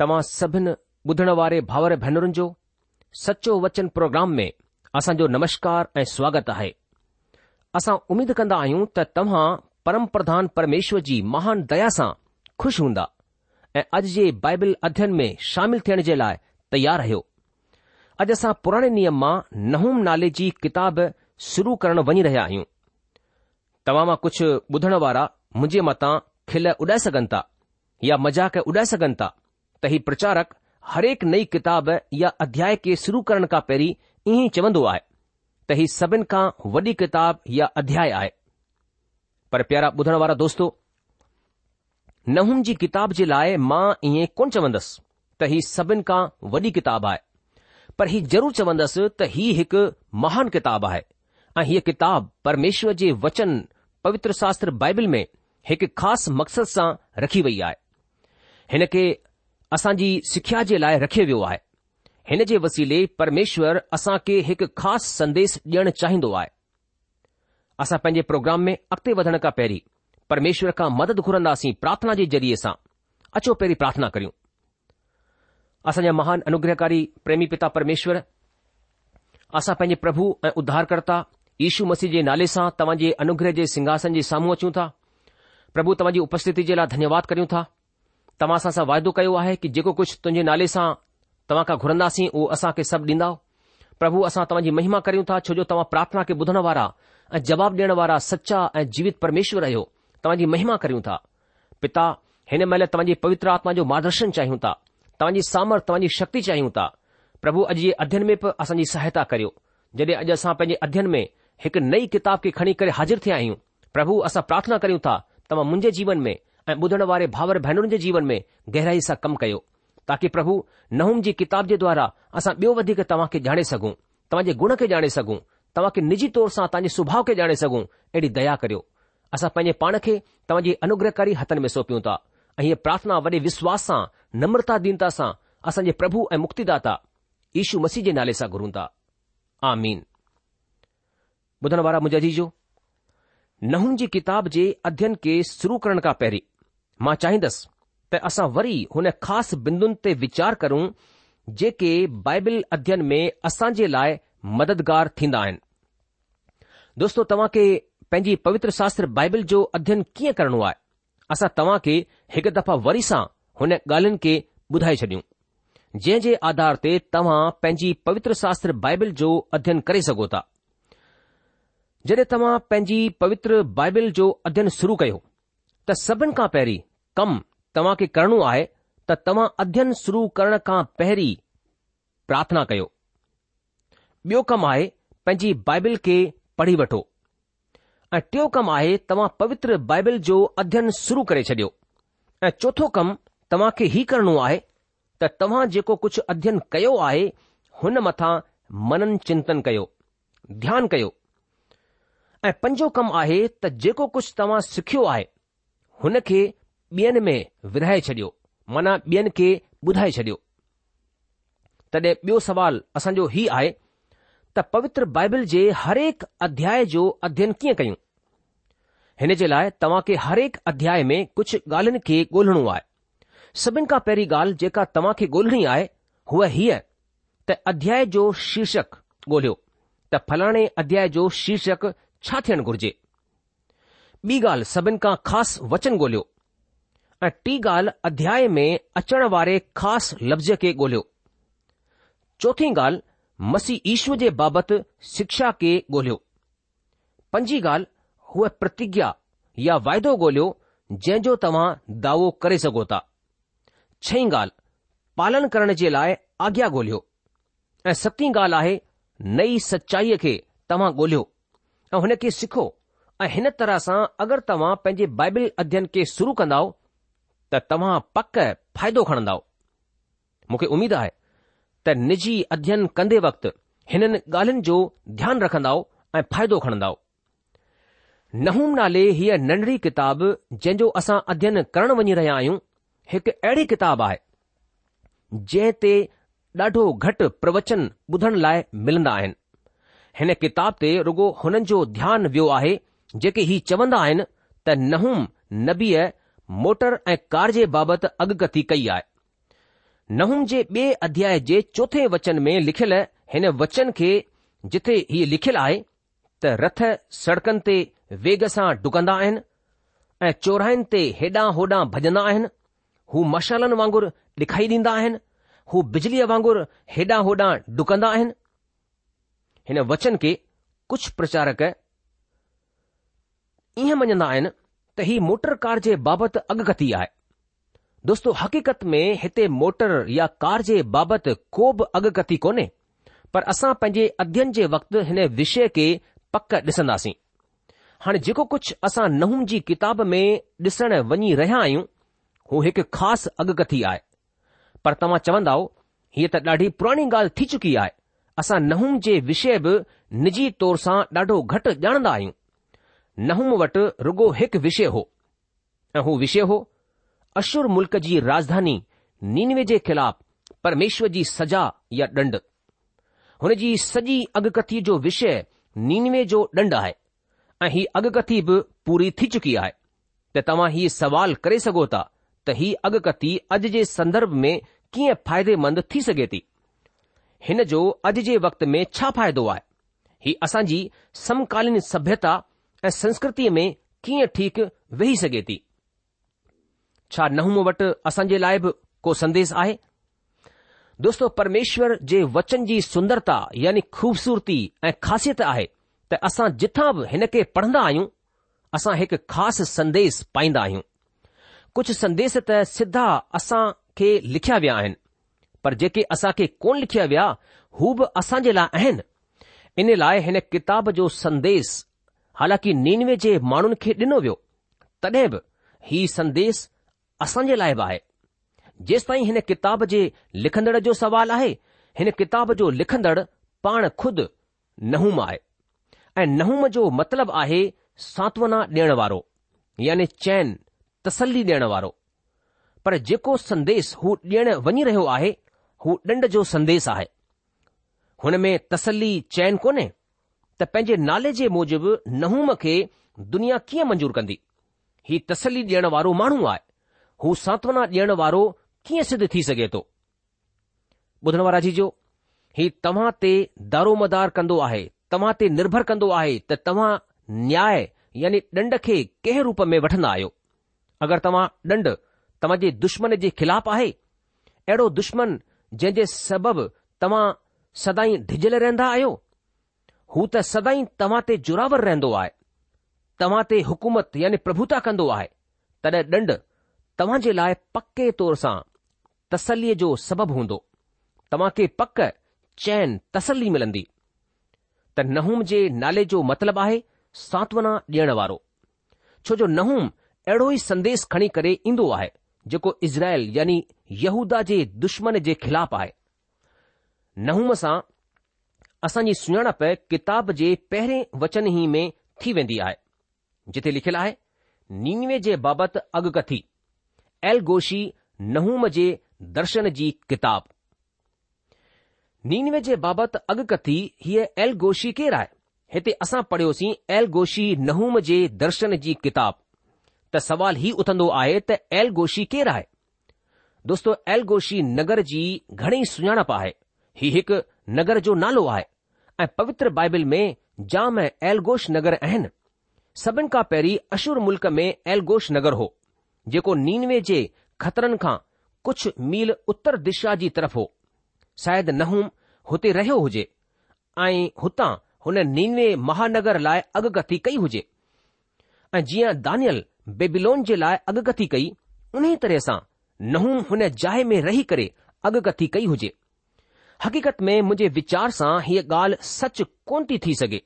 तव्हां सभिनि ॿुधण वारे भाउर भेनरुनि जो सचो वचन प्रोग्राम में असांजो नमस्कार ऐं स्वागत आहे असां उमीद कन्दा आहियूं त तव्हां परमप्रधान परमेश्वर जी महान दया सां खु़शि हूंदा ऐं अॼु जे बाइबल अध्यन में शामिल थियण जे लाइ तयार रहियो अॼु असां पुराणे नियम मां नहूम नाले जी किताब शुरू करण वञी रहिया आहियूं तव्हां मां कुझु ॿुधण वारा मुंहिंजे मथां खिल उॾाए सघनि था या मज़ाक उॾाए सघनि था त हीउ प्रचारक हरेक नई किताब या अध्याय के शुरू करण का पहिरीं ईअं ई चवंदो आहे त हीउ सभिनि खां वॾी किताबु हीअ अध्याय आहे पर प्यारा ॿुधण वारा दोस्तो नहुनि जी किताब जे लाइ मां ईअं कोन चवंदसि त हीउ सभिनी खां वॾी किताबु आहे पर हीउ ज़रूरु चवंदसि त ही हिकु महान किताबु आहे ऐं हीअ किताबु परमेश्वर जे वचन पवित्र शास्त्र बाइबिल में हिकु ख़ासि मक़सदु सां रखी वई आहे हिन खे असां जी सिख्या जे लाइ रखियो वियो आहे हिन जे वसीले परमेश्वर असां खे हिकु ख़ासि संदेस ॾियणु चाहींदो आहे असां पंहिंजे प्रोग्राम में अॻिते वधण खां पहिरीं परमेश्वर खां मदद घुरंदासीं प्रार्थना जे ज़रिए सां अचो पहिरीं प्रार्थना करियूं असांजा महान अनुग्रहकारी प्रेमी पिता परमेश्वर असां पंहिंजे प्रभु ऐं उद्धारकर्ता यीशू मसीह जे नाले सां तव्हांजे अनुग्रह जे सिंघासन जे साम्हूं अचूं था प्रभु तव्हां जी उपस्थिति जे लाइ धन्यवाद करियूं था तव्हां सां असां वाइदो कयो आहे की जेको कुझु तुंहिंजे नाले सां तव्हां खां घुरंदासीं उहो असां खे सभु ॾींदा प्रभु असां तव्हांजी महिमा करियूं था छो जो तव्हां प्रार्थना खे ॿुधण वारा ऐं जवाब ॾियण वारा सचा ऐं जीवित परमेश्वर आहियो तव्हांजी महिमा करियूं था पिता हिन महिल तव्हांजी पवित्र आत्मा जो मार्गदर्शन चाहियूं था तव्हांजी सामर्थ तव्हांजी शक्ति चाहियूं था प्रभु अॼु जे अध्ययन में बि असांजी सहायता करियो जॾहिं अॼु असां पंहिंजे अध्ययन में हिकु नई किताब खे खणी करे हाज़िर थिया आहियूं प्रभु असां प्रार्थना करियूं था तव्हां मुंहिंजे जीवन में ऐं ॿुधण वारे भावर भेनरुनि जे जीवन में गहराई सां कमु कयो ताकी प्रभु नहूंम जी किताब जे द्वारा असां ॿियो वधीक तव्हांखे ॼाणे सघूं तव्हां जे गुण खे ॼाणे सघूं तव्हांखे निजी तौर सां तव्हांजे सुभाउ खे ॼाणे सघूं अहिड़ी दया करियो असां पंहिंजे पाण खे तव्हांजे अनुग्रहकारी हथनि में सौंपियूं था ऐं इहा प्रार्थना वॾे विश्वास सां नम्रता दीनता सां असांजे प्रभु ऐं मुक्तिदा ईशू मसीह जे नाले सां घुरूं था आ मीना जो नहूम जी किताब जे अध्यन खे शुरू करण खां पहिरीं मां चाहींदुसि त असां वरी हुन ख़ासि बिंदुनि ते वीचार करूं जेके बाइबिल अध्यन में असां जे लाइ मददगार थींदा आहिनि दोस्तो तव्हां खे पंहिंजी पवित्र शास्त्र बाइबिल जो अध्यन कीअं करणो आहे असां तव्हां खे हिकु दफ़ा वरी सां हुन ॻाल्हियुनि खे ॿुधाए छॾियूं जंहिं जे आधार ते तव्हां पंहिंजी पवित्र शास्त्र बाइबिल जो अध्ययन करे सघो था जॾहिं तव्हां पंहिंजी पवित्र बाइबिल जो अध्ययन शुरू कयो त सभिनि खां पहिरीं कम तव्हां खे करणो आहे त तव्हां अध्ययन शुरु करण खां पहिरीं प्रार्थना कयो ॿियो कमु आहे पंहिंजी बाइबिल खे पढ़ी वठो ऐं टियों कमु आहे तव्हां पवित्र बाइबिल जो अध्ययन शुरू करे छॾियो ऐं चोथो कमु तव्हां खे ही करणो आहे त तव्हां जेको कुझु अध्ययन कयो आहे हुन मथां मनन चिंतन कयो ध्यानु कयो ऐं पंजो कमु आहे त जेको कुझु तव्हां सिखियो आहे हुन खे ॿियनि में विरहाए छॾियो माना ॿियनि खे ॿुधाए छॾियो तॾहिं ॿियो सवाल असांजो हीउ आहे त पवित्र बाइबल जे हरेक अध्याय जो अध्ययन कीअं कयूं हिन जे लाइ तव्हां खे हरेक अध्याय में कुझु ॻाल्हियुनि खे ॻोल्हणो आहे सभिनि खां पहिरीं ॻाल्हि जेका तव्हां खे ॻोल्हणी आहे हूअ हीअ त अध्याय जो शीर्षक ॻोल्हियो त फलाणे अध्याय जो शीर्षक छा थियणु घुर्जे ॿी ॻाल्हि सभिनि खां ख़ासि वचन ॻोल्हियो ऐं टी ॻाल्हि अध्याय में अचण वारे ख़ासि लफ़्ज़ खे ॻोल्हियो चौथीं ॻाल्हि मसी ईश्व जे बाबति शिक्षा के ॻोल्हियो पंजी ॻाल्हि उहा प्रतिज्ञा या वाइदो ॻोल्हियो जंहिंजो तव्हां दावो करे सघो था छई ॻाल्हि पालन करण जे लाइ आज्ञा ॻोल्हियो ऐं सतीं ॻाल्हि आहे नई सचाईअ खे तव्हां ॻोल्हियो ऐं हुन खे सिखो ऐं हिन तरह सां अगरि तव्हां पंहिंजे बाइबल अध्यन खे शुरु कंदव त तव्हां पक फ़ाइदो खणंदव मूंखे उमेद आहे त निजी अध्ययन कंदे वक़्तु हिननि ॻाल्हियुनि जो ध्यानु रखंदव ऐं फ़ाइदो खणंदव नहूम नाले हीअ नंढड़ी किताब जंहिं जो असां अध्ययन करण वञी रहिया आहियूं हिकु अहिड़ी किताबु आहे जंहिं ते ॾाढो घटि प्रवचन ॿुधण लाइ मिलंदा आहिनि हिन किताब ते रुगो हुननि जो ध्यानु वियो आहे जेके ही चवंदा आहिनि त नहूम नबीअ मोटर ऐं कार जे बाबति अॻकथी कई आहे नहुम जे ॿिए अध्याय जे चोथे वचन में लिखियल हिन वचन खे जिथे हीउ लिखियलु आहे त रथ सड़कनि ते वेग सां डुकंदा आहिनि ऐं चोराहिनि ते हेॾां होॾां भॼंदा आहिनि हू मशालनि वांगुर डिखाई ॾींदा आहिनि हू बिजलीअ वांगुर हेॾां होॾां डुकंदा आहिनि हिन वचन खे कुझु प्रचारक ईअं मञंदा आहिनि त हीउ मोटर कार जे बाबति अॻकथी आहे दोस्तो हक़ीक़त में हिते मोटर या कार जे बाबति को बि अॻकथी कोन्हे पर असां पंहिंजे अध्यन जे वक़्तु हिन विषय खे पक ॾिसंदासीं हाणे जेको कुझु असां नहूंम जी किताब में ॾिसण वञी रहिया आहियूं हू हिकु ख़ासि अॻकथी आहे पर तव्हां चवंदा हीअ त ॾाढी पुराणी ॻाल्हि थी चुकी आहे असां नहूंम जे विषय बि निजी तौर सां ॾाढो घटि ॼाणंदा आहियूं नहूं वटि रुॻो हिकु विषय हो ऐं हू विषय हो अशुर मुल्क़ जी राजधानी नीनवे जे ख़िलाफ़ु परमेश्वर जी सजा या डंड हुन जी सॼी अॻकथी जो विषय नीनवे जो ॾंढ आहे ऐं हीअ अॻकथी बि पूरी थी चुकी आहे त तव्हां हीउ सुवाल करे सघो था त हीअ अॻकथी अॼु जे संदर्भ में कीअं फ़ाइदेमंद थी सघे थी हिन जो अॼु जे वक़्त में छा फ़ाइदो आहे हीउ असांजी समकालीन सभ्यता ऐं संस्कृति में कीअं ठीक वेही सघे थी छा न हू वटि असां जे लाइ बि को संदेस आहे दोस्तो परमेश्वर जे वचन जी सुंदरता यानी खूबसूरती ऐं ख़ासियत आहे त असां जिथां बि हिन खे पढ़ंदा आहियूं असां हिकु ख़ासि संदेस पाईंदा आहियूं कुझु संदेश त सिधा असां खे लिखिया विया आहिनि पर जेके असां खे कोन लिखिया विया हू बि असां जे लाइ आहिनि इन लाइ हिन किताब जो संदेस हालांकि नीनवे जे माण्हुनि खे ॾिनो वियो तॾहिं बि ई संदेस असां जे लाइ बि आहे जेस ताईं हिन किताब जे लिखंदड़ जो सवालु आहे हिन किताब जो लिखंदड़ पाण खुदि नहूम आहे ऐं नहूम जो मतिलबु आहे सांत्वना ॾियण वारो यानी चैन तसली ॾियण वारो पर जेको संदेस हू ॾियण वञी रहियो आहे हू ॾंड जो संदेस आहे हुन में तसली चैन कोन्हे त पंहिंजे नाले जे मूजिबि नहूम खे दुनिया कीअं मंजूर कंदी ही तसली ॾियण वारो माण्हू आहे हू सांत्वना ॾियण वारो कीअं सिद्ध थी सघे थो ॿुधण वारा जी ही तव्हां ते दारोमदार कंदो आहे तव्हां ते निर्भर कंदो आहे त तव्हां न्याय यानी ॾंड खे कंहिं रूप में वठंदा आहियो अगरि तव्हां ॾंड तव्हां जे दुश्मन जे ख़िलाफ़ आहे अहिड़ो दुश्मन जंहिं जे सबबि तव्हां सदाई डिझल रहंदा आहियो हू त सदाई तव्हां ते जुरावर रहंदो आहे तव्हां ते हुकूमत यानी प्रभुता कंदो आहे तॾहिं ॾंड तव्हां जे लाइ पके तौर सां तसलीअ जो सबबु हूंदो तव्हां खे पक चैन तसली मिलंदी त नहूम जे नाले जो मतिलबु आहे सांत्वना ॾियण वारो छो जो नहूम अहिड़ो ई संदेस खणी करे ईंदो आहे जेको इज़राइल यानी यहूदा जे दुश्मन जे ख़िलाफ़ु आहे नहूम सां असांजी सुञाणप किताब जे पहिरें वचन ई में थी वेंदी आहे जिते लिखियलु आहे नीनवे जे बाबति अगकथी एल गोशी नहूम जे दर्शन जी किताबु नीनवे जे बाबति अगकथी हीअ एल गोशी केरु आहे हिते असां पढ़ियोसीं एल गोशी नहूम जे दर्शन जी किताब त सुवालु हीउ उथंदो आहे त एल गोशी केरु आहे दोस्तो एल गोशी नगर जी घणेई सुञाणप आहे ही हिकु नगर जो नालो आहे ऐं पवित्र बाइबिल में जाम एलगोश नगर आहिनि सभिनि खां पहिरीं अशुर मुल्क़ में एलगोष नगर हो जेको निनवे जे ख़तरनि खां कुछ मील उत्तर दिशा जी तरफ़ हो शायदि नहूम हुते रहियो हुजे ऐं हुतां हुन निनवे महानगर लाइ अगकथी कई हुजे ऐं जीअं दानियल बेबिलोन जे लाइ अगकथी कई उन्हीअ तरह सां नहूम हुन जाइ में रही करे अॻकथी कई हुजे हक़ीक़त में मुंहिंजे वीचार सां हीअ ॻाल्हि सच कोन थी थी सघे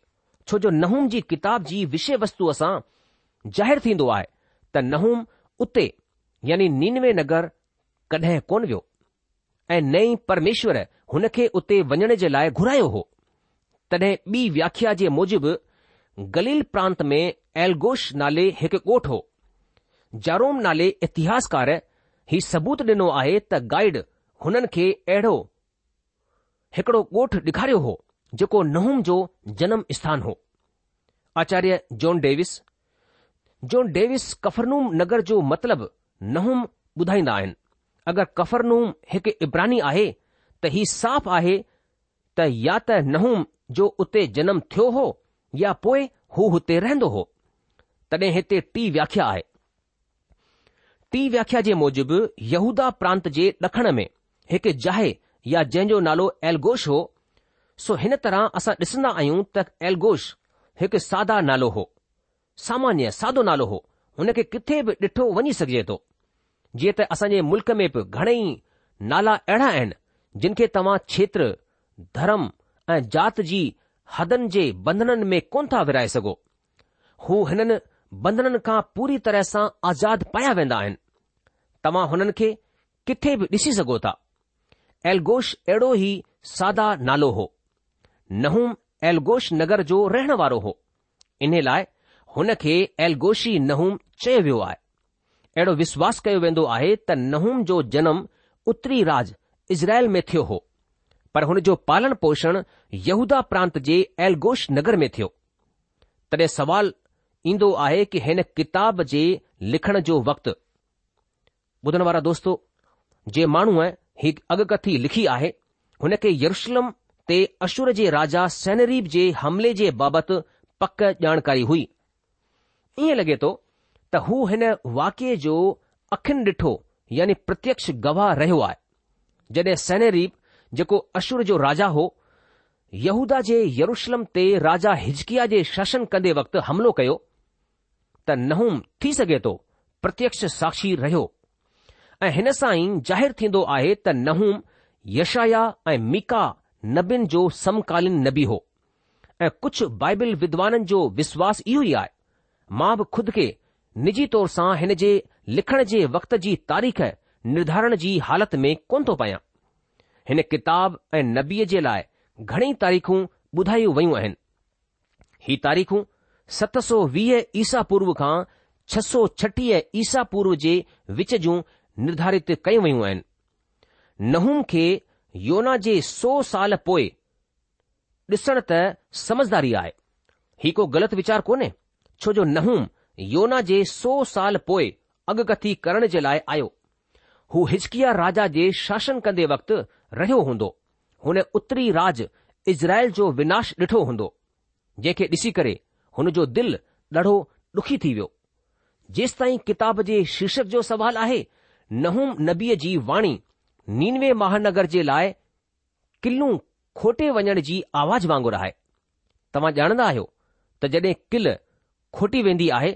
छो जो नहूम जी किताब जी विषय वस्तुअ सां ज़ाहिर थींदो आहे त नहूम उते यानी नीनवे नगर कॾहिं कोन वियो ऐं नई परमेश्वर हुन खे उते वञण जे लाइ घुरायो हो तॾहिं ॿी व्याख्या जे मूजिबि गलील प्रांत में एलगोश नाले हिकु ॻोठ हो जारोम नाले इतिहासकार ही सबूत ॾिनो आहे त गाइड हुननि खे अहिड़ो हिकड़ो ॻोठ ॾेखारियो हो जेको नहुम जो जनम स्थान हो Acharya John Davis Davis Capernaum Nagar जो मतिलब नहुम ॿुधाईंदा आहिनि अगरि कफरनूम हिकु इब्रानी आहे त ही साफ़ आहे त या त नहुम जो उते जनम थियो हो या पोइ हू हुते रहंदो हो तॾहिं हिते टी व्याख्या आहे टी व्याख्या जे मूजिबि यहूदा प्रांत जे ॾखण में हिकु जाहे या जंहिंजो नालो एलगोश हो सो हिन तरह असां ॾिसंदा आहियूं त एलगोश हिकु सादा नालो हो सामान्य सादो नालो हो हुन खे किथे बि ॾिठो वञी सघिजे थो जीअं त असांजे मुल्क में बि घणेई नाला अहिड़ा आहिनि जिन खे तव्हां क्षेत्र धर्म ऐं जात जी हदनि जे बंधननि में कोन था विराए सघो हू हिननि बंधननि खां पूरी तरह सां आज़ाद पाया वेंदा आहिनि तव्हां हुननि खे किथे बि ॾिसी सघो था एलगोश अहिड़ो ई सादा नालो हो नहूम एलगोश नगर जो रहण वारो हो इन लाइ हुन खे एलगोशी नहूम चयो वियो आहे अहिड़ो विश्वास कयो वेंदो आहे त नहूम जो जनम उत्तरी राज इज़राइल में थियो हो पर हुन जो पालण पोषणु यहूदा प्रांत जे एलगोश नगर में थियो तॾहिं सुवाल ईंदो आहे की हिन किताब जे लिखण जो वक़्तु ॿुधण वारा दोस्तो जे माण्हूअ ही अॻकथी लिखी आहे हुन खे यरुशलम ते अशुर जे राजा सैनरीब जे हमले जे बाबति पक जाणकारी हुई ईअं लॻे थो त हू हिन वाकिए जो अखियुनि डि॒ठो यानी प्रत्यक्ष गवाह रहियो आहे जडे॒ सेनरीब जेको अशुर जो राजा हो यहूदा जे यरुशलम ते राजा हिजकिया जे शासन कंदे वक़्तु हमिलो कयो त नहूम थी सघे थो प्रत्यक्ष साक्षी रहियो ऐं हिन सां ई ज़ाहिरु थींदो आहे त नहूम यशाया ऐं मीका नबीन जो समकालीन नबी हो ऐं कुझु बाइबिल विद्वाननि जो विश्वास इहो ई आहे मां बि खुद खे निजी तौर सां हिन जे लिखण जे वक़्त जी तारीख़ निर्धारण जी हालति में कोन थो पायां हिन किताब ऐं नबीअ जे लाइ घणेई तारीख़ूं ॿुधायूं वयूं आहिनि ही तारीख़ूं सत सौ वीह ईसा पूर्व खां छह सौ छटीह ईसा पूर्व जे विच जूं निर्धारित कयूं वयूं आहिनि नहूम खे योना जे सौ साल पोए ॾिसण त समझदारी आहे ही को ग़लति विचार कोन्हे छो जो नहूम योना जे सौ साल पोए अॻकथी करण जे लाइ आयो हू हिजकिया राजा जे शासन कन्दे वक़्ति रहियो हूंदो हुन उतरी राज इज़राइल जो विनाश डि॒ठो हूंदो जंहिंखे ॾिसी करे हुन जो दिलि ॾाढो ॾुखी थी वियो जेसि किताब जे शीर्षक जो सुवालु आहे नहूम नबीअ जी वाणी नीनवे महानगर जे लाइ क़िलूं खोटे वञण जी आवाज़ वांगुरु आहे तव्हां ॼाणंदा आहियो त जड॒ किल खोटी वेंदी आहे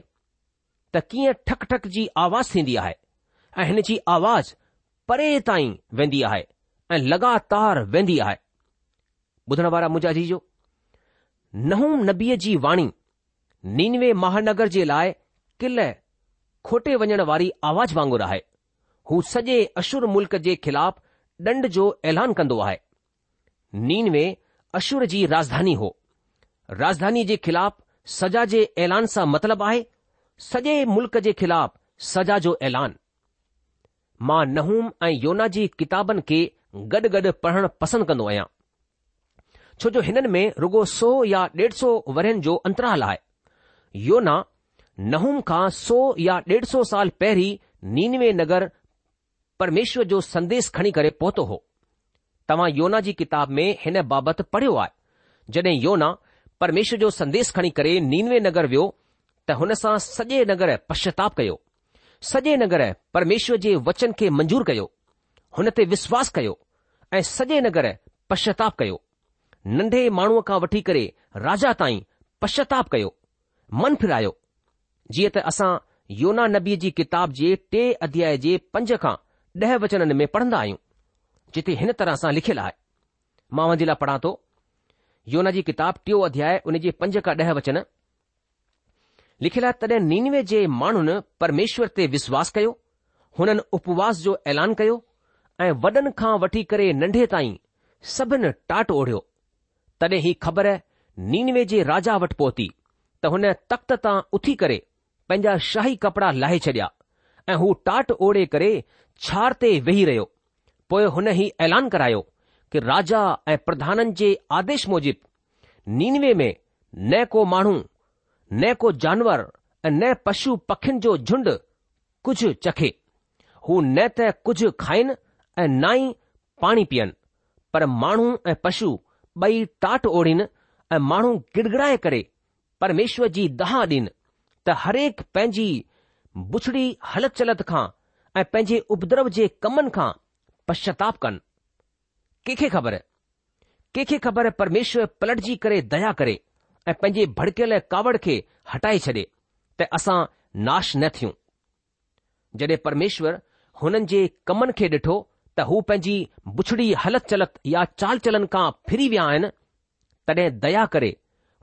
त कीअं ठक ठक जी आवाज़ थींदी आहे ऐं हिन जी आवाज़ परे ताईं वेंदी आहे ऐं लगातार वेंदी आहे ॿुधण वारा मुंहिंजा जी जो नहूम नबीअ जी वाणी नीनवे महानगर जे लाइ क़िल खोटे वञण वारी आवाज़ वांगुरु आहे हू सॼे अशुर मुल्क़ जे ख़िलाफ़ ॾंड जो ऐलान कंदो आहे नीनवे अशुर जी राजधानी हो राजधानी जे ख़िलाफ़ सजा जे ऐलान सां मतिलबु आहे सॼे मुल्क़ जे ख़िलाफ़ सजा जो ऐलान मां नहूम ऐं योना जी किताबनि खे गॾु गॾु पढ़णु पसंदि कंदो आहियां छो जो हिननि में रुगो सौ या ॾेढ सौ वरनि जो अंतराल आहे योना नहूम खां सौ या ॾेढ सौ साल पहिरीं नीनवे नगर પરમેશ્વર જો સંદેશ ખણી કરે પોતો તમા યોનાજી કિતાબ મે હને બાબત પઢ્યો આ જડે યોના પરમેશ્વર જો સંદેશ ખણી કરે નિનવે નગર વયો ત હનસા સજે નગર પશ્ચાતાપ કયો સજે નગર પરમેશ્વરજી વચન કે મંજૂર કયો હનતે વિશ્વાસ કયો એ સજે નગર પશ્ચાતાપ કયો નંદે માણુ કા વઠી કરે રાજા તાઈ પશ્ચાતાપ કયો મન ફરાયો જીએ તે અસા યોના નબીજી કિતાબ જી ટે અધ્યાય જી પંચા ॾह वचननि में पढ़ंदा आहियूं जिते हिन तरह सां लिखियलु आहे मां वञी लाइ पढ़ा थो योना जी किताब टियों अध्याय उन जे पंज खां ॾह वचन लिखियलु आहे तॾहिं नीनवे जे माण्हुनि परमेश्वर ते विश्वास कयो हुननि उपवास जो ऐलान कयो ऐं वॾनि खां वठी करे नंढे ताईं सभिनि टाट ओढ़ियो तॾहिं ही ख़बर नीनवे जे राजा वटि पहुती त हुन तख़्त तां उथी करे पंहिंजा शाही कपड़ा लाहे छॾिया ऐं हू टाट ओढ़े करे छार ते वेही रहियो पोइ हुन ई ऐलान करायो कि राजा ऐं प्रधाननि जे आदेश मूजिब नीनवे में न को माण्हू न को जानवर ऐं न पशु पखियुनि जो झुंड कुझु चखे हू न त कुझ खाइनि ऐं न ई पाणी पीअन पर माण्हू ऐं पशु ॿई टाट ओढ़ीन ऐं माण्हू गिड़गिणाए करे परमेश्वर जी दहा ॾीन त हरेक पंहिंजी बुछड़ी हलत चलत खां ऐं पंहिंजे उपद्रव जे कमनि खां पश्चाताप कनि कंहिंखे ख़बर कंहिंखे ख़बर परमेश्वर पलटजी करे दया करे ऐं पंहिंजे भड़कियल कावड़ खे हटाए छॾे त असां नाश न थियूं जॾहिं परमेश्वर हुननि जे कमनि खे ॾिठो त हू पंहिंजी बुछड़ी हलत चलत या चाल चलन खां फिरी विया आहिनि तॾहिं दया करे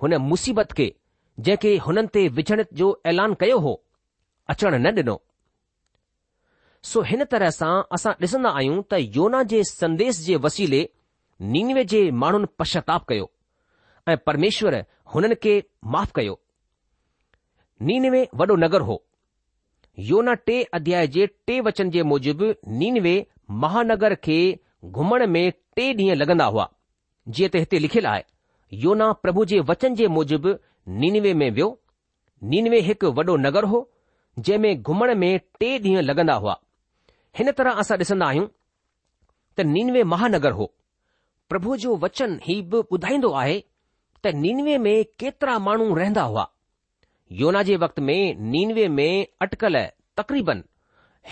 हुन मुसीबत खे जंहिंखे हुननि ते विझण जो ऐलान कयो हो अचण न डि॒नो सो हिन तरह सां असां ॾिसंदा आहियूं त योना जे संदेश जे वसीले नीनवे जे माण्हुनि पश्चाताप कयो ऐं परमेश्वर हुननि खे माफ़ कयो नीनवे वॾो नगर हो योना टे अध्याय जे टे वचन जे मूजिबि नीनवे महानगर खे घुमण में टे ॾींहं लॻंदा हुआ जीअं त हिते लिखियलु आहे योना प्रभु जे वचन जे मूजिबि नीनवे में वियो नीनवे हिकु वॾो नगर हो जंहिं में घुमण में टे ॾींहं लॻंदा हुआ हिन तरह असां ॾिसंदा आहियूं त नीनवे महानगर हो प्रभु जो वचन ही बि ॿुधाईंदो आहे त नीनवे में केतिरा माण्हू रहंदा हुआ योना जे वक़्त में निनवे में अटकल तक़रीबन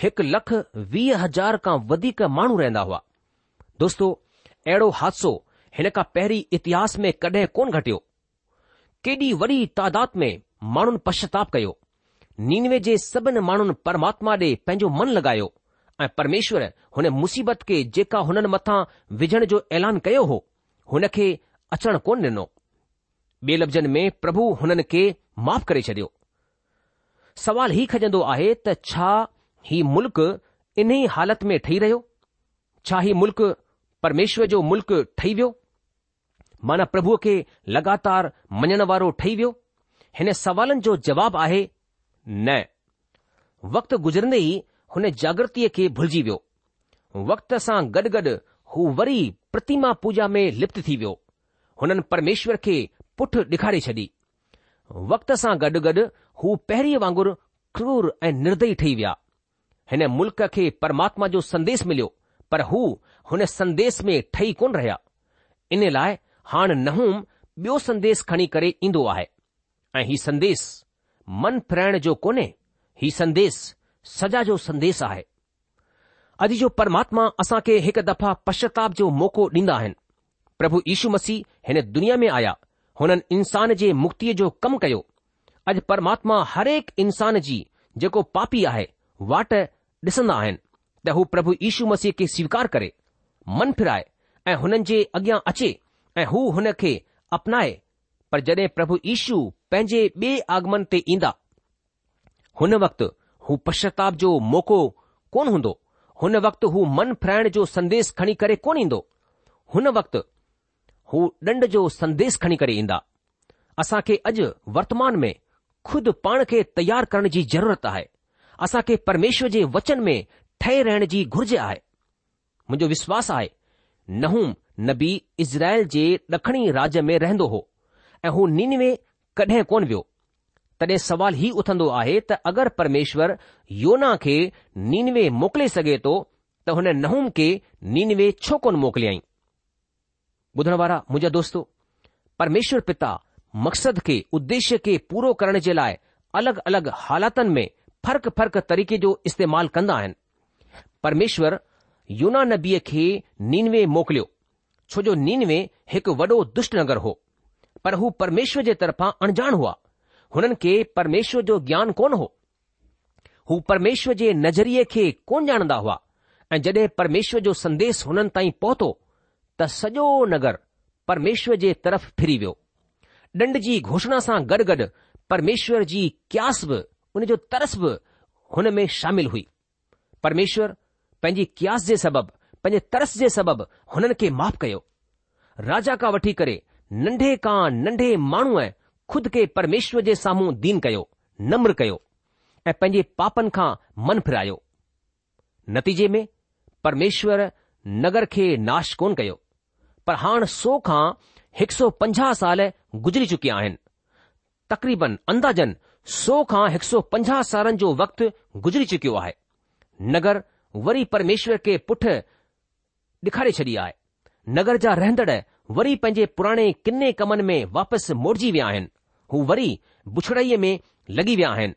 हिकु लख वीह हज़ार खां वधीक माण्हू रहंदा हुआ दोस्तो अहिड़ो हादसो हिन खां पहिरीं इतिहास में कडहिं कोन घटियो केॾी वॾी तादाद में माण्हुनि पश्चाताप कयो नीनवे जे सभिनी माण्हुनि परमात्मा ॾे पंहिंजो मन लॻायो ऐं परमेश्वर हुन मुसीबत खे जेका हुननि मथां विझण जो ऐलान कयो हो हुन खे अचण कोन ॾिनो ॿिए लफ़्ज़नि में प्रभु हुननि खे माफ़ करे छॾियो सवाल ही खजंदो आहे त छा ही मुल्क़ ई हालत में ठही रहियो छा ही मुल्क़ परमेश्वर जो मुल्क़ ठही वियो माना प्रभुअ खे लगातार मञण वारो ठही वियो हिन सवालनि जो जवाब आहे न वक्तु गुज़रंदे ई हुन जागृतीअ खे भुलिजी वियो वक्त सां गॾु गॾु हू वरी प्रतिमा पूजा में लिप्त थी वियो हुननि परमेश्वर खे पुठ डे॒खारे छॾी वक्त सां गॾु गॾु हू पहिरीं वांगुर क्रूर ऐं निर्दय ठही विया हिन मुल्क़ खे परमात्मा जो संदेश मिलियो पर हू हुन संदेश में ठही कोन रहिया इन लाइ हाणे नहूम बियो संदेस खणी करे ईंदो आहे ऐं हीउ संदेस मन फिराइण जो कोन्हे ही संदेश, सजा जो संदेश आहे अॼु जो परमात्मा असां खे हिक दफ़ा पश्चाताप जो मौक़ो ॾींदा आहिनि प्रभु यीशू मसीह हिन दुनिया में आया हुननि इन्सान जे मुक्ति जो कमु कयो अॼु परमात्मा हर इंसान जी जेको पापी आहे वाट डि॒सन्दा आहिनि त हू प्रभु यीशु मसीह खे स्वीकार करे मन फिराए ऐं हुननि जे अॻियां अचे ऐं हू हुन खे अपनाए पर जड॒ प्रभु ईशु पंहिंजे बे आगमन ते ईंदा हुन वक़्तु हू पश्चताप जो मौक़ो कोन हूंदो हुन वक़्तु हू मन फिराइण जो संदेस खणी करे कोन ईंदो हुन वक्तु हू ॾंड जो संदेस खणी करे ईंदा असां खे अॼु वर्तमान में खुदि पाण खे तयारु करण जी ज़रूरत आहे असां खे परमेश्वर जे वचन में ठहे रहण जी घुर्ज आहे मुंहिंजो विश्वासु आहे नहूं नबी इज़राइल जे ड॒खिणी राज्य में रहंदो हो ऐं हू नीनवे कडहिं कोन वियो तॾहिं सवाल हीउ उथंदो आहे त अगरि परमेश्वर योना खे नीनवे मोकिले सघे थो त हुन नहूम खे नीनवे छो कोन मोकिलियई ॿुधण वारा मुंहिंजा दोस्तो, परमेश्वर पिता मकसद खे उदेष्य खे पूरो करण जे लाइ अलगि॒ अलगि॒ हालातुनि में फर्क फ़र्क तरीक़े जो इस्तेमालु कंदा आहिनि परमेश्वर योना नबीअ खे नीनवे मोकिलियो छो जो नीनवे हिकु वॾो दुष्टनगर हो पर हू परमेश्वर जे तरफ़ां अणजाण हुआ हुननि खे परमेश्वर जो ज्ञान कोन हो हू परमेश्वर जे नज़रिये खे कोन ॼाणंदा हुआ ऐं जॾहिं परमेश्वर जो संदेस हुननि ताईं पहुतो त सॼो नगर परमेश्वर जे तरफ़ फिरी वियो ॾंड जी घोषणा सां गॾु गॾु परमेश्वर जी क्यास बि हुन जो तरस बि हुन में शामिल हुई परमेश्वर पंहिंजी क्यास जे सबबि पंहिंजे तरस जे सबबि हुननि खे माफ़ कयो राजा खां वठी करे नंढे खां नंढे माण्हूअ खुद खे परमेश्वर जे साम्हूं दीन कयो नम्र कयो ऐं पंहिंजे पापनि खां मन फिरायो नतीजे में परमेश्वरु नगर खे नाश कोन कयो पर हाणे सौ खां हिकु सौ पंजाह साल गुज़री चुकिया आहिनि तक़रीबन अंदाजनि सौ खां हिकु सौ पंजाह सालनि जो वक़्तु गुज़री चुकियो आहे नगर वरी परमेश्वर के पुठि ॾेखारे छॾी आहे नगर जा रहंदड़ वरी पंहिंजे पुराणे किन्ने कमनि में वापसि मोड़िजी विया आहिनि हू वरी बुछड़ई में लॻी विया आहिनि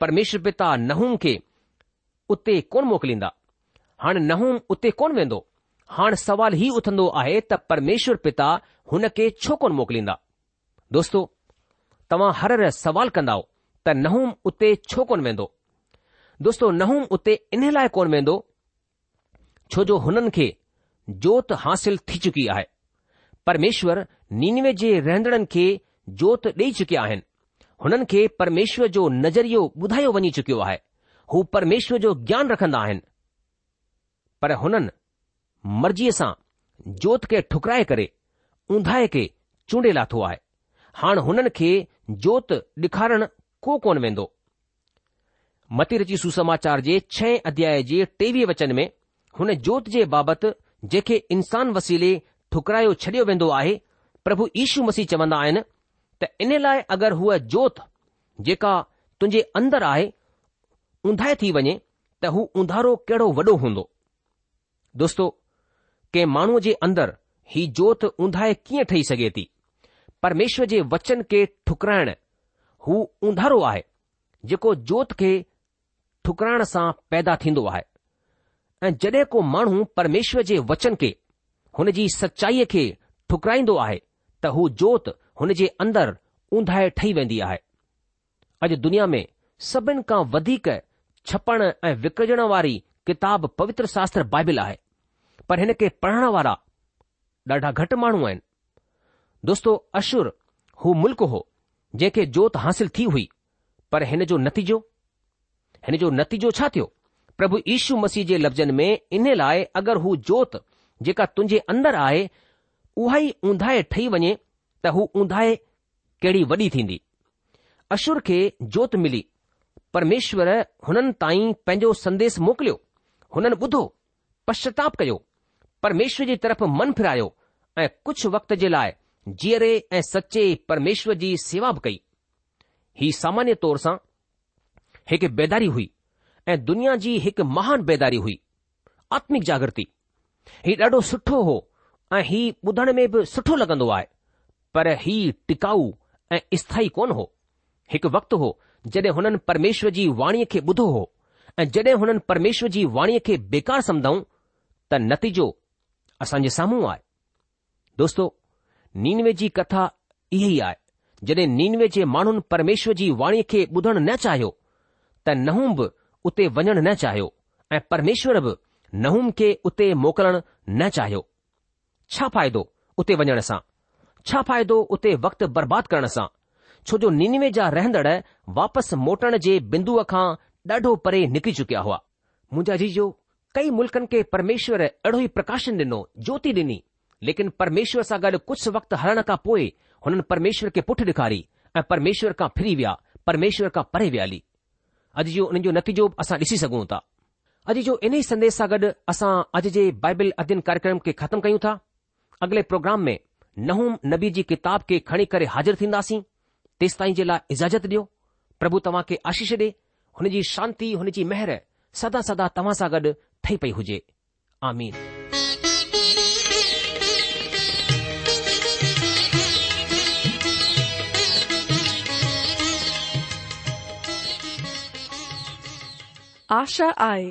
परमेश्वर पिता नहूं खे उते कोन मोकिलींदा हाणे नहूं उते कोन वेंदो हाणे सवाल हीउ उथंदो आहे त परमेश्वर पिता हुन खे छो कोन मोकिलींदा दोस्तो तव्हां हर सवाल कन्दो त नहूम उते छो कोन वेंदो दोस्तो नहूम उते इन लाइ कोन वेंदो छो जो हुननि खे जोति हासिल थी चुकी आहे પરમેશ્વર નીનવે જે રેંદણન કે જોત દે ચકે હૈ હનન કે પરમેશ્વર જો નજરીઓ બુધાયો વની ચક્યો હૈ હો પરમેશ્વર જો જ્ઞાન રખંદા હૈ પર હનન મર્જીસા જોત કે ઠુકરાય કરે ઉંધાય કે ચૂંડેલા થવા હૈ હાણ હનન કે જોત દિખારણ કો કોન વેંદો મતિરજી સુ સમાચાર જે 6 અધ્યાય જે 22 વચન મે હને જોત જે બાબત જે કે ઇન્સાન વસીલે ठुकरायो छॾियो वेंदो आहे प्रभु ईशू मसीह चवंदा आहिनि त इन लाइ अगरि हूअ जोत जेका तुंहिंजे अंदरि आहे ऊंधाए थी वञे त हू ऊंधारो कहिड़ो वॾो हूंदो दोस्तो कंहिं माण्हूअ जे अंदरि ही जोत ऊंधाए कीअं ठही सघे थी परमेश्वर जे वचन खे ठुकराइण हू हूारो आहे जेको जोत खे ठुकराइण सां पैदा थींदो आहे ऐं जॾहिं को माण्हू परमेश्वर जे वचन खे हुन जी सचाईअ खे ठुकराईंदो आहे त हू जोति हुन जे अंदरु उंधाए ठही वेंदी आहे अॼु दुनिया में सभिनि खां वधीक छपण ऐं विकरजण वारी किताबु पवित्र शास्त्र बाइबिल आहे पर हिन खे पढ़णु वारा ॾाढा घटि माण्हू आहिनि दोस्तो अशुर हू मुल्क़ हो जंहिंखे जोति हासिलु थी हुई पर हिन जो नतीजो हिन जो नतीजो छा थियो प्रभु ईशू मसीह जे लफ़्ज़नि में इन लाइ अगरि हू जोति जेका तुंहिंजे अंदरि आहे उहा ई ऊंधाहि ठही वञे त हू ऊंधाहि कहिड़ी वॾी थींदी अशुर खे जोत मिली परमेश्वर हुननि ताईं पंहिंजो संदेस मोकिलियो हुननि ॿुधो पश्चाताप कयो परमेश्वर जी तरफ़ मन फिरायो ऐं कुझु वक़्त जे लाइ जीअरे ऐं सचे परमेश्वर जी सेवा बि कई ही सामान्य तौर सां हिकु बेदारी हुई ऐं दुनिया जी हिकु महान बेदारी हुई आत्मिक जागृती ही ॾाढो सुठो हो ऐं ही ॿुधण में बि सुठो लॻंदो आहे पर ही टिकाऊ ऐं स्थाई कोन हो हिकु वक़्तु हो जॾहिं हुननि परमेश्वर जी वाणीअ खे ॿुधो हो ऐं जॾहिं हुननि परमेश्वर जी वाणीअ खे बेकार समुधऊं त नतीजो असांजे साम्हूं आहे दोस्तो नीनवे जी कथा इहो ई आहे जॾहिं नीनवे जे माण्हुनि परमेश्वर जी वाणीअ खे ॿुधणु न चाहियो त नहूं बि उते वञणु न चाहियो ऐं परमेश्वर बि नहुम खे उते मोकिलणु न चाहियो छा फ़ाइदो उते वञण सां छा फ़ाइदो उते वक़्तु बर्बाद करण सां छो जो निनवे जा रहंदड़ वापसि मोटण जे बिंदूअ खां ॾाढो परे निकिरी चुकिया हुआ मुंजा जीजो कई मुल्कनि खे परमेश्वर अहिड़ो ई प्रकाशन ॾिनो ज्योति ॾिनी लेकिन परमेश्वर सां गॾु कुझु वक़्तु हलण खां पोइ हुननि परमेश्वर खे पुठि ॾेखारी ऐं परमेश्वर खां फिरी विया परमेश्वर खां परे विया हली अॼु जो हुननि जो नतीजो असां ॾिसी सघूं था अॼु जो इन ई संदेश सां गॾु असां अॼु जे बाइबल अध्ययन कार्यक्रम खे ख़तमु कयूं था अॻिले प्रोग्राम में नहूम नबी जी किताब खे खणी करे हाज़िर थींदासीं तेसि ताईं जे लाइ इजाज़त ॾियो प्रभु तव्हां खे आशीष ॾे हुन जी शांती हुन जी मेहर सदा सदा तव्हां सां गॾु ठही पई हुजे आमीन आशा आए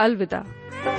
अलविदा